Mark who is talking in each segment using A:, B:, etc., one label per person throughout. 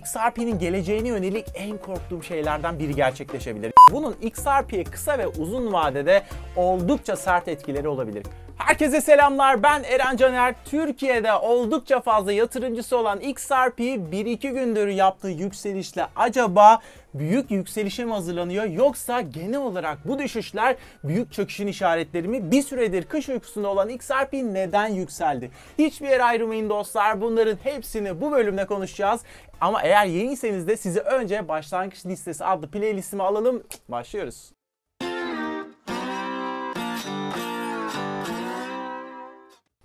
A: XRP'nin geleceğine yönelik en korktuğum şeylerden biri gerçekleşebilir. Bunun XRP'ye kısa ve uzun vadede oldukça sert etkileri olabilir. Herkese selamlar. Ben Eren Caner. Türkiye'de oldukça fazla yatırımcısı olan XRP 1-2 gündür yaptığı yükselişle acaba büyük yükselişe mi hazırlanıyor yoksa genel olarak bu düşüşler büyük çöküşün işaretleri mi? Bir süredir kış uykusunda olan XRP neden yükseldi? Hiçbir yere ayrılmayın dostlar. Bunların hepsini bu bölümde konuşacağız. Ama eğer yeniyseniz de sizi önce başlangıç listesi adlı playlistimi alalım. Başlıyoruz.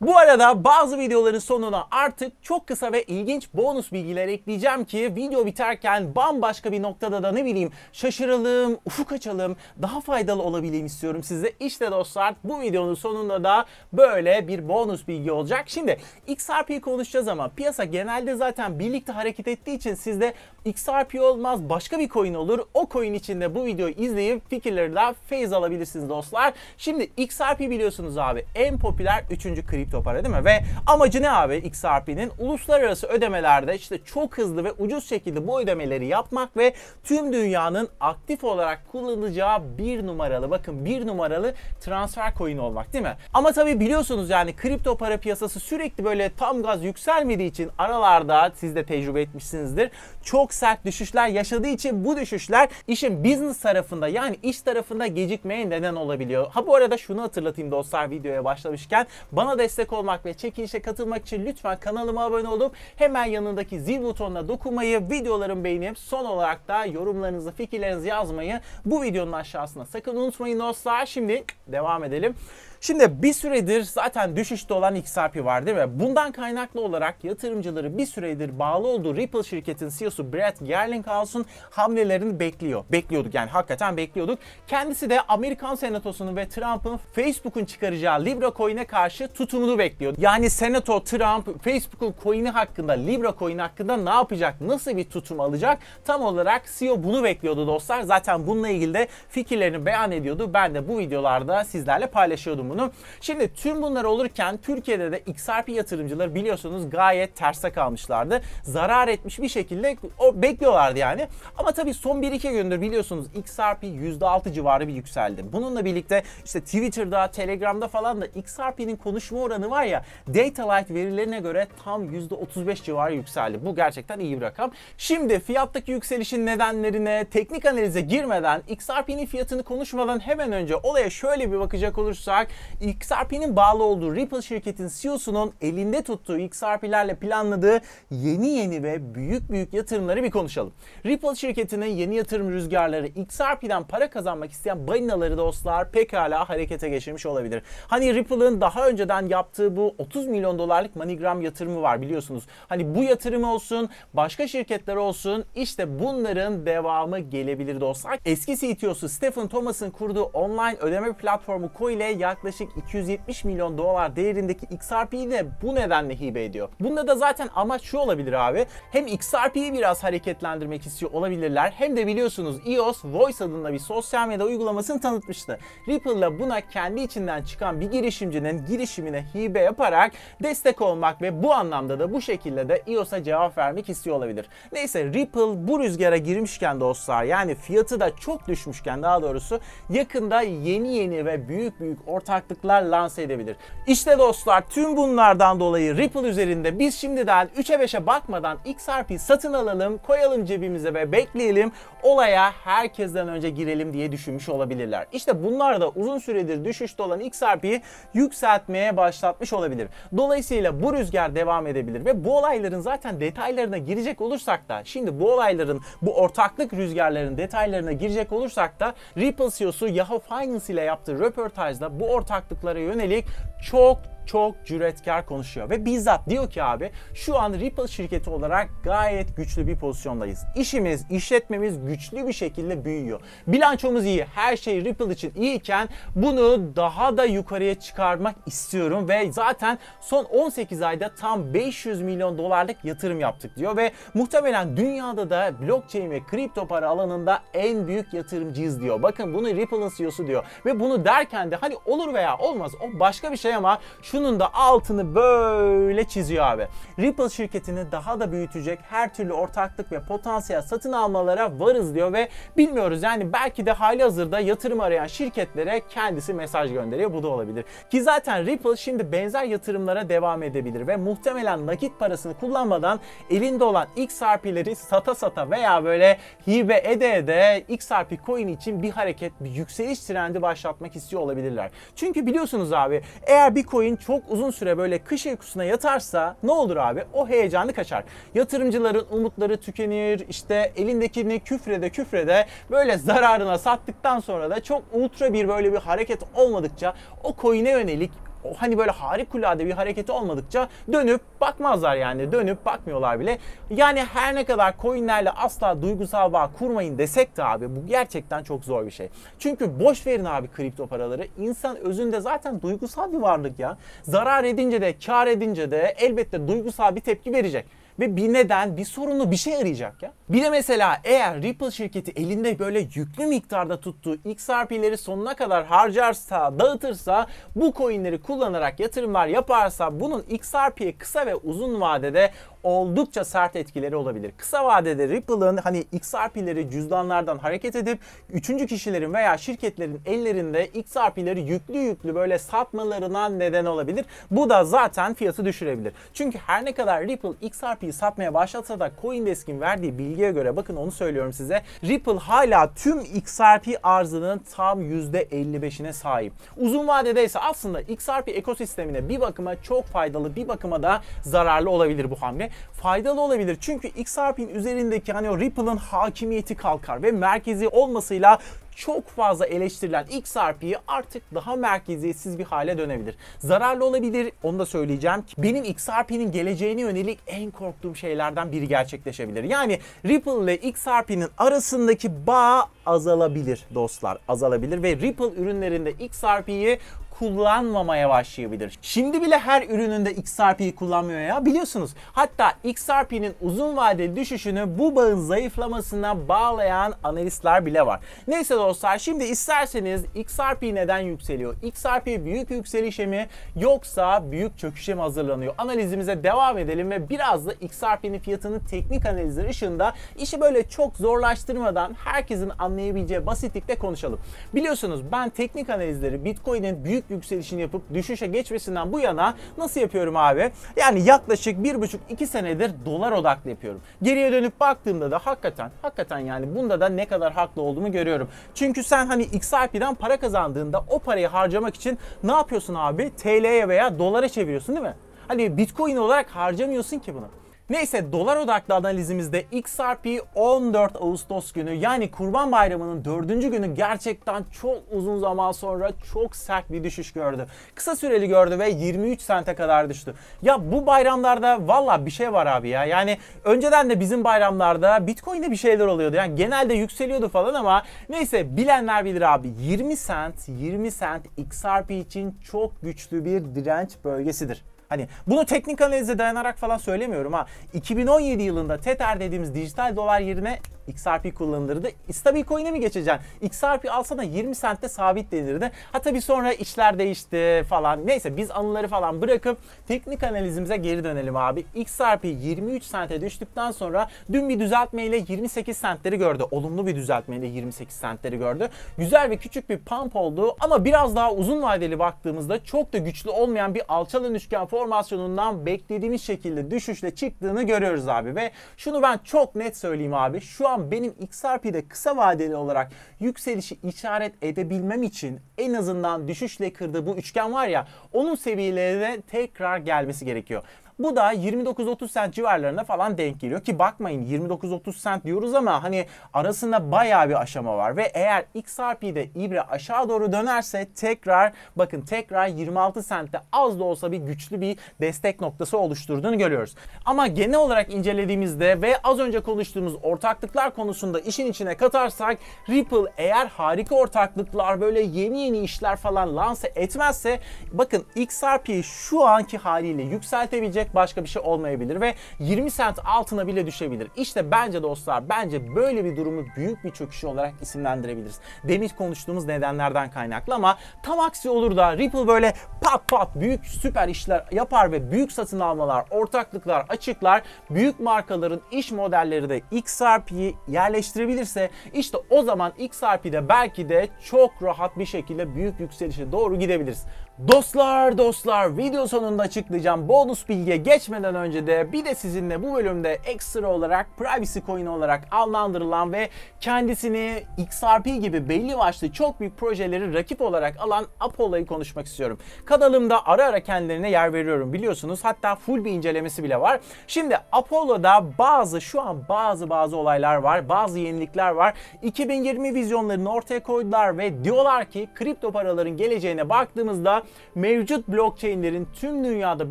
A: Bu arada bazı videoların sonuna artık çok kısa ve ilginç bonus bilgiler ekleyeceğim ki video biterken bambaşka bir noktada da ne bileyim şaşıralım, ufuk açalım, daha faydalı olabileyim istiyorum size. İşte dostlar bu videonun sonunda da böyle bir bonus bilgi olacak. Şimdi XRP konuşacağız ama piyasa genelde zaten birlikte hareket ettiği için sizde XRP olmaz başka bir coin olur. O coin içinde bu videoyu izleyip fikirlerden feyiz alabilirsiniz dostlar. Şimdi XRP biliyorsunuz abi en popüler 3. kripto kripto para değil mi? Ve amacı ne abi XRP'nin? Uluslararası ödemelerde işte çok hızlı ve ucuz şekilde bu ödemeleri yapmak ve tüm dünyanın aktif olarak kullanacağı bir numaralı bakın bir numaralı transfer coin olmak değil mi? Ama tabii biliyorsunuz yani kripto para piyasası sürekli böyle tam gaz yükselmediği için aralarda siz de tecrübe etmişsinizdir. Çok sert düşüşler yaşadığı için bu düşüşler işin business tarafında yani iş tarafında gecikmeye neden olabiliyor. Ha bu arada şunu hatırlatayım dostlar videoya başlamışken bana destek destek olmak ve çekilişe katılmak için lütfen kanalıma abone olup hemen yanındaki zil butonuna dokunmayı, videolarımı beğenip son olarak da yorumlarınızı, fikirlerinizi yazmayı bu videonun aşağısına sakın unutmayın dostlar. Şimdi devam edelim. Şimdi bir süredir zaten düşüşte olan XRP var değil mi? Bundan kaynaklı olarak yatırımcıları bir süredir bağlı olduğu Ripple şirketin CEO'su Brett Garlinghouse'un hamlelerini bekliyor. Bekliyorduk yani hakikaten bekliyorduk. Kendisi de Amerikan Senatosu'nun ve Trump'ın Facebook'un çıkaracağı Libra coin'e karşı tutumunu bekliyor. Yani Senato, Trump, Facebook'un coin'i hakkında, Libra coin hakkında ne yapacak? Nasıl bir tutum alacak? Tam olarak CEO bunu bekliyordu dostlar. Zaten bununla ilgili de fikirlerini beyan ediyordu. Ben de bu videolarda sizlerle paylaşıyordum bunu. Şimdi tüm bunlar olurken Türkiye'de de XRP yatırımcıları biliyorsunuz gayet terse kalmışlardı. Zarar etmiş bir şekilde o bekliyorlardı yani. Ama tabii son 1-2 gündür biliyorsunuz XRP %6 civarı bir yükseldi. Bununla birlikte işte Twitter'da, Telegram'da falan da XRP'nin konuşma oranı var ya Datalight verilerine göre tam %35 civarı yükseldi. Bu gerçekten iyi bir rakam. Şimdi fiyattaki yükselişin nedenlerine, teknik analize girmeden XRP'nin fiyatını konuşmadan hemen önce olaya şöyle bir bakacak olursak XRP'nin bağlı olduğu Ripple şirketin CEO'sunun elinde tuttuğu XRP'lerle planladığı yeni yeni ve büyük büyük yatırımları bir konuşalım. Ripple şirketinin yeni yatırım rüzgarları XRP'den para kazanmak isteyen balinaları dostlar pekala harekete geçirmiş olabilir. Hani Ripple'ın daha önceden yaptığı bu 30 milyon dolarlık MoneyGram yatırımı var biliyorsunuz. Hani bu yatırım olsun, başka şirketler olsun işte bunların devamı gelebilir dostlar. Eski CTO'su Stephen Thomas'ın kurduğu online ödeme platformu Ko ile yaklaşık yaklaşık 270 milyon dolar değerindeki XRP'yi de bu nedenle hibe ediyor. Bunda da zaten amaç şu olabilir abi. Hem XRP'yi biraz hareketlendirmek istiyor olabilirler hem de biliyorsunuz EOS Voice adında bir sosyal medya uygulamasını tanıtmıştı. Ripple'la buna kendi içinden çıkan bir girişimcinin girişimine hibe yaparak destek olmak ve bu anlamda da bu şekilde de EOS'a cevap vermek istiyor olabilir. Neyse Ripple bu rüzgara girmişken dostlar yani fiyatı da çok düşmüşken daha doğrusu yakında yeni yeni ve büyük büyük ortak ortaklıklar lanse edebilir. İşte dostlar tüm bunlardan dolayı Ripple üzerinde biz şimdiden 3'e 5'e bakmadan XRP satın alalım, koyalım cebimize ve bekleyelim. Olaya herkesten önce girelim diye düşünmüş olabilirler. İşte bunlar da uzun süredir düşüşte olan XRP'yi yükseltmeye başlatmış olabilir. Dolayısıyla bu rüzgar devam edebilir ve bu olayların zaten detaylarına girecek olursak da şimdi bu olayların bu ortaklık rüzgarların detaylarına girecek olursak da Ripple CEO'su Yahoo Finance ile yaptığı röportajda bu ortak ortaklıklara yönelik çok çok cüretkar konuşuyor ve bizzat diyor ki abi şu an Ripple şirketi olarak gayet güçlü bir pozisyondayız. İşimiz, işletmemiz güçlü bir şekilde büyüyor. Bilançomuz iyi, her şey Ripple için iyiyken bunu daha da yukarıya çıkarmak istiyorum ve zaten son 18 ayda tam 500 milyon dolarlık yatırım yaptık diyor ve muhtemelen dünyada da blockchain ve kripto para alanında en büyük yatırımcıyız diyor. Bakın bunu Ripple'ın CEO'su diyor ve bunu derken de hani olur veya olmaz o başka bir şey ama şu şunun da altını böyle çiziyor abi. Ripple şirketini daha da büyütecek her türlü ortaklık ve potansiyel satın almalara varız diyor ve bilmiyoruz yani belki de hali hazırda yatırım arayan şirketlere kendisi mesaj gönderiyor. Bu da olabilir. Ki zaten Ripple şimdi benzer yatırımlara devam edebilir ve muhtemelen nakit parasını kullanmadan elinde olan XRP'leri sata sata veya böyle hibe ede ede XRP coin için bir hareket, bir yükseliş trendi başlatmak istiyor olabilirler. Çünkü biliyorsunuz abi eğer bir coin çok uzun süre böyle kış uykusuna yatarsa ne olur abi? O heyecanı kaçar. Yatırımcıların umutları tükenir. işte elindekini küfrede küfrede böyle zararına sattıktan sonra da çok ultra bir böyle bir hareket olmadıkça o coin'e yönelik o hani böyle harikulade bir hareketi olmadıkça dönüp bakmazlar yani. Dönüp bakmıyorlar bile. Yani her ne kadar coinlerle asla duygusal bağ kurmayın desek de abi bu gerçekten çok zor bir şey. Çünkü boş verin abi kripto paraları. İnsan özünde zaten duygusal bir varlık ya. Zarar edince de kar edince de elbette duygusal bir tepki verecek ve bir neden, bir sorunu, bir şey arayacak ya. Bir de mesela eğer Ripple şirketi elinde böyle yüklü miktarda tuttuğu XRP'leri sonuna kadar harcarsa, dağıtırsa, bu coinleri kullanarak yatırımlar yaparsa bunun XRP'ye kısa ve uzun vadede oldukça sert etkileri olabilir. Kısa vadede Ripple'ın hani XRP'leri cüzdanlardan hareket edip üçüncü kişilerin veya şirketlerin ellerinde XRP'leri yüklü yüklü böyle satmalarına neden olabilir. Bu da zaten fiyatı düşürebilir. Çünkü her ne kadar Ripple XRP'yi satmaya başlatsa da CoinDesk'in verdiği bilgiye göre bakın onu söylüyorum size. Ripple hala tüm XRP arzının tam %55'ine sahip. Uzun vadede ise aslında XRP ekosistemine bir bakıma çok faydalı bir bakıma da zararlı olabilir bu hamle faydalı olabilir. Çünkü XRP'nin üzerindeki hani o Ripple'ın hakimiyeti kalkar ve merkezi olmasıyla çok fazla eleştirilen XRP'yi artık daha merkeziyetsiz bir hale dönebilir. Zararlı olabilir onu da söyleyeceğim. Benim XRP'nin geleceğine yönelik en korktuğum şeylerden biri gerçekleşebilir. Yani Ripple ile XRP'nin arasındaki bağ azalabilir dostlar. Azalabilir ve Ripple ürünlerinde XRP'yi kullanmamaya başlayabilir. Şimdi bile her ürününde XRP'yi kullanmıyor ya biliyorsunuz. Hatta XRP'nin uzun vadeli düşüşünü bu bağın zayıflamasına bağlayan analistler bile var. Neyse dostlar şimdi isterseniz XRP neden yükseliyor? XRP büyük yükselişe mi yoksa büyük çöküşe mi hazırlanıyor? Analizimize devam edelim ve biraz da XRP'nin fiyatının teknik analizleri ışığında işi böyle çok zorlaştırmadan herkesin anlayabileceği basitlikte konuşalım. Biliyorsunuz ben teknik analizleri Bitcoin'in büyük yükselişini yapıp düşüşe geçmesinden bu yana nasıl yapıyorum abi? Yani yaklaşık 1,5-2 senedir dolar odaklı yapıyorum. Geriye dönüp baktığımda da hakikaten hakikaten yani bunda da ne kadar haklı olduğumu görüyorum. Çünkü sen hani XRP'den para kazandığında o parayı harcamak için ne yapıyorsun abi? TL'ye veya dolara çeviriyorsun değil mi? Hani Bitcoin olarak harcamıyorsun ki bunu. Neyse dolar odaklı analizimizde XRP 14 Ağustos günü yani Kurban Bayramı'nın 4. günü gerçekten çok uzun zaman sonra çok sert bir düşüş gördü. Kısa süreli gördü ve 23 sente kadar düştü. Ya bu bayramlarda valla bir şey var abi ya. Yani önceden de bizim bayramlarda Bitcoin'de bir şeyler oluyordu. Yani genelde yükseliyordu falan ama neyse bilenler bilir abi. 20 sent, 20 sent XRP için çok güçlü bir direnç bölgesidir. Hani bunu teknik analize dayanarak falan söylemiyorum ha. 2017 yılında Tether dediğimiz dijital dolar yerine XRP kullanılırdı. Stabil coin'e mi geçeceksin? XRP alsana 20 centte sabit denirdi. Ha tabii sonra işler değişti falan. Neyse biz anıları falan bırakıp teknik analizimize geri dönelim abi. XRP 23 sente düştükten sonra dün bir düzeltmeyle 28 centleri gördü. Olumlu bir düzeltmeyle 28 centleri gördü. Güzel ve küçük bir pump oldu ama biraz daha uzun vadeli baktığımızda çok da güçlü olmayan bir alçalan üçgen formasyonundan beklediğimiz şekilde düşüşle çıktığını görüyoruz abi ve şunu ben çok net söyleyeyim abi. Şu an an benim XRP'de kısa vadeli olarak yükselişi işaret edebilmem için en azından düşüşle kırdığı bu üçgen var ya onun seviyelerine tekrar gelmesi gerekiyor. Bu da 29-30 sent civarlarına falan denk geliyor ki bakmayın 29-30 sent diyoruz ama hani arasında bayağı bir aşama var ve eğer XRP'de ibre aşağı doğru dönerse tekrar bakın tekrar 26 sentte az da olsa bir güçlü bir destek noktası oluşturduğunu görüyoruz. Ama genel olarak incelediğimizde ve az önce konuştuğumuz ortaklıklar konusunda işin içine katarsak Ripple eğer harika ortaklıklar böyle yeni yeni işler falan lanse etmezse bakın XRP'yi şu anki haliyle yükseltebilecek pek başka bir şey olmayabilir ve 20 sent altına bile düşebilir. İşte bence dostlar bence böyle bir durumu büyük bir çöküş olarak isimlendirebiliriz. Demin konuştuğumuz nedenlerden kaynaklı ama tam aksi olur da Ripple böyle pat pat büyük süper işler yapar ve büyük satın almalar, ortaklıklar, açıklar, büyük markaların iş modelleri de XRP'yi yerleştirebilirse işte o zaman XRP'de belki de çok rahat bir şekilde büyük yükselişe doğru gidebiliriz. Dostlar dostlar video sonunda açıklayacağım bonus bilgiye geçmeden önce de bir de sizinle bu bölümde ekstra olarak privacy coin olarak adlandırılan ve kendisini XRP gibi belli başlı çok büyük projeleri rakip olarak alan Apollo'yu konuşmak istiyorum. Kanalımda ara ara kendilerine yer veriyorum biliyorsunuz hatta full bir incelemesi bile var. Şimdi Apollo'da bazı şu an bazı bazı olaylar var bazı yenilikler var. 2020 vizyonlarını ortaya koydular ve diyorlar ki kripto paraların geleceğine baktığımızda mevcut blockchain'lerin tüm dünyada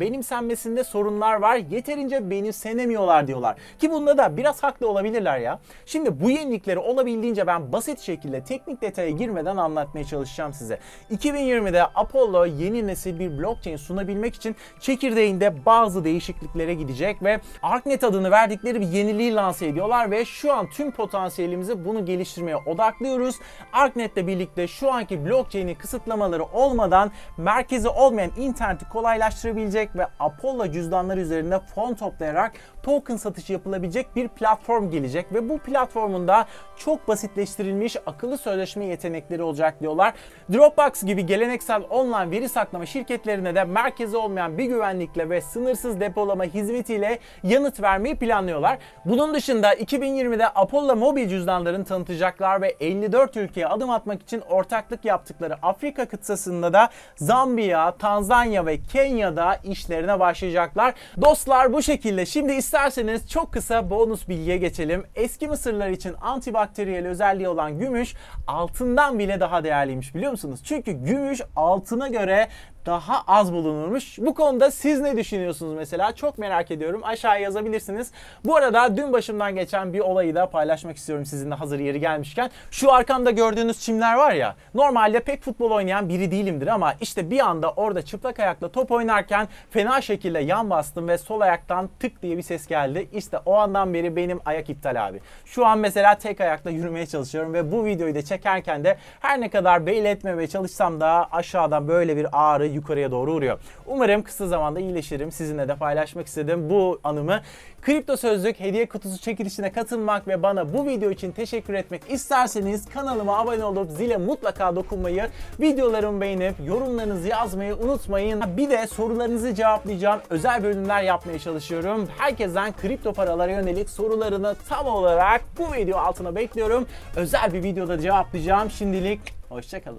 A: benimsenmesinde sorunlar var. Yeterince benimsenemiyorlar diyorlar. Ki bunda da biraz haklı olabilirler ya. Şimdi bu yenilikleri olabildiğince ben basit şekilde teknik detaya girmeden anlatmaya çalışacağım size. 2020'de Apollo yeni nesil bir blockchain sunabilmek için çekirdeğinde bazı değişikliklere gidecek ve ArcNet adını verdikleri bir yeniliği lanse ediyorlar ve şu an tüm potansiyelimizi bunu geliştirmeye odaklıyoruz. ArcNet'le birlikte şu anki blockchain'in kısıtlamaları olmadan merkezi olmayan interneti kolaylaştırabilecek ve Apollo cüzdanları üzerinde fon toplayarak token satışı yapılabilecek bir platform gelecek ve bu platformun da çok basitleştirilmiş akıllı sözleşme yetenekleri olacak diyorlar. Dropbox gibi geleneksel online veri saklama şirketlerine de merkezi olmayan bir güvenlikle ve sınırsız depolama hizmetiyle yanıt vermeyi planlıyorlar. Bunun dışında 2020'de Apollo mobil cüzdanlarını tanıtacaklar ve 54 ülkeye adım atmak için ortaklık yaptıkları Afrika kıtasında da Zambiya, Tanzanya ve Kenya'da işlerine başlayacaklar. Dostlar bu şekilde. Şimdi isterseniz çok kısa bonus bilgiye geçelim. Eski Mısırlar için antibakteriyel özelliği olan gümüş altından bile daha değerliymiş biliyor musunuz? Çünkü gümüş altına göre daha az bulunurmuş. Bu konuda siz ne düşünüyorsunuz mesela? Çok merak ediyorum. Aşağıya yazabilirsiniz. Bu arada dün başımdan geçen bir olayı da paylaşmak istiyorum sizinle hazır yeri gelmişken. Şu arkamda gördüğünüz çimler var ya. Normalde pek futbol oynayan biri değilimdir ama işte bir anda orada çıplak ayakla top oynarken fena şekilde yan bastım ve sol ayaktan tık diye bir ses geldi. İşte o andan beri benim ayak iptal abi. Şu an mesela tek ayakla yürümeye çalışıyorum ve bu videoyu da çekerken de her ne kadar belli etmemeye çalışsam da aşağıdan böyle bir ağrı yukarıya doğru vuruyor. Umarım kısa zamanda iyileşirim. Sizinle de paylaşmak istedim bu anımı. Kripto Sözlük hediye kutusu çekilişine katılmak ve bana bu video için teşekkür etmek isterseniz kanalıma abone olup zile mutlaka dokunmayı, videolarımı beğenip yorumlarınızı yazmayı unutmayın. Bir de sorularınızı cevaplayacağım özel bölümler yapmaya çalışıyorum. Herkesten kripto paralara yönelik sorularını tam olarak bu video altına bekliyorum. Özel bir videoda cevaplayacağım. Şimdilik hoşçakalın.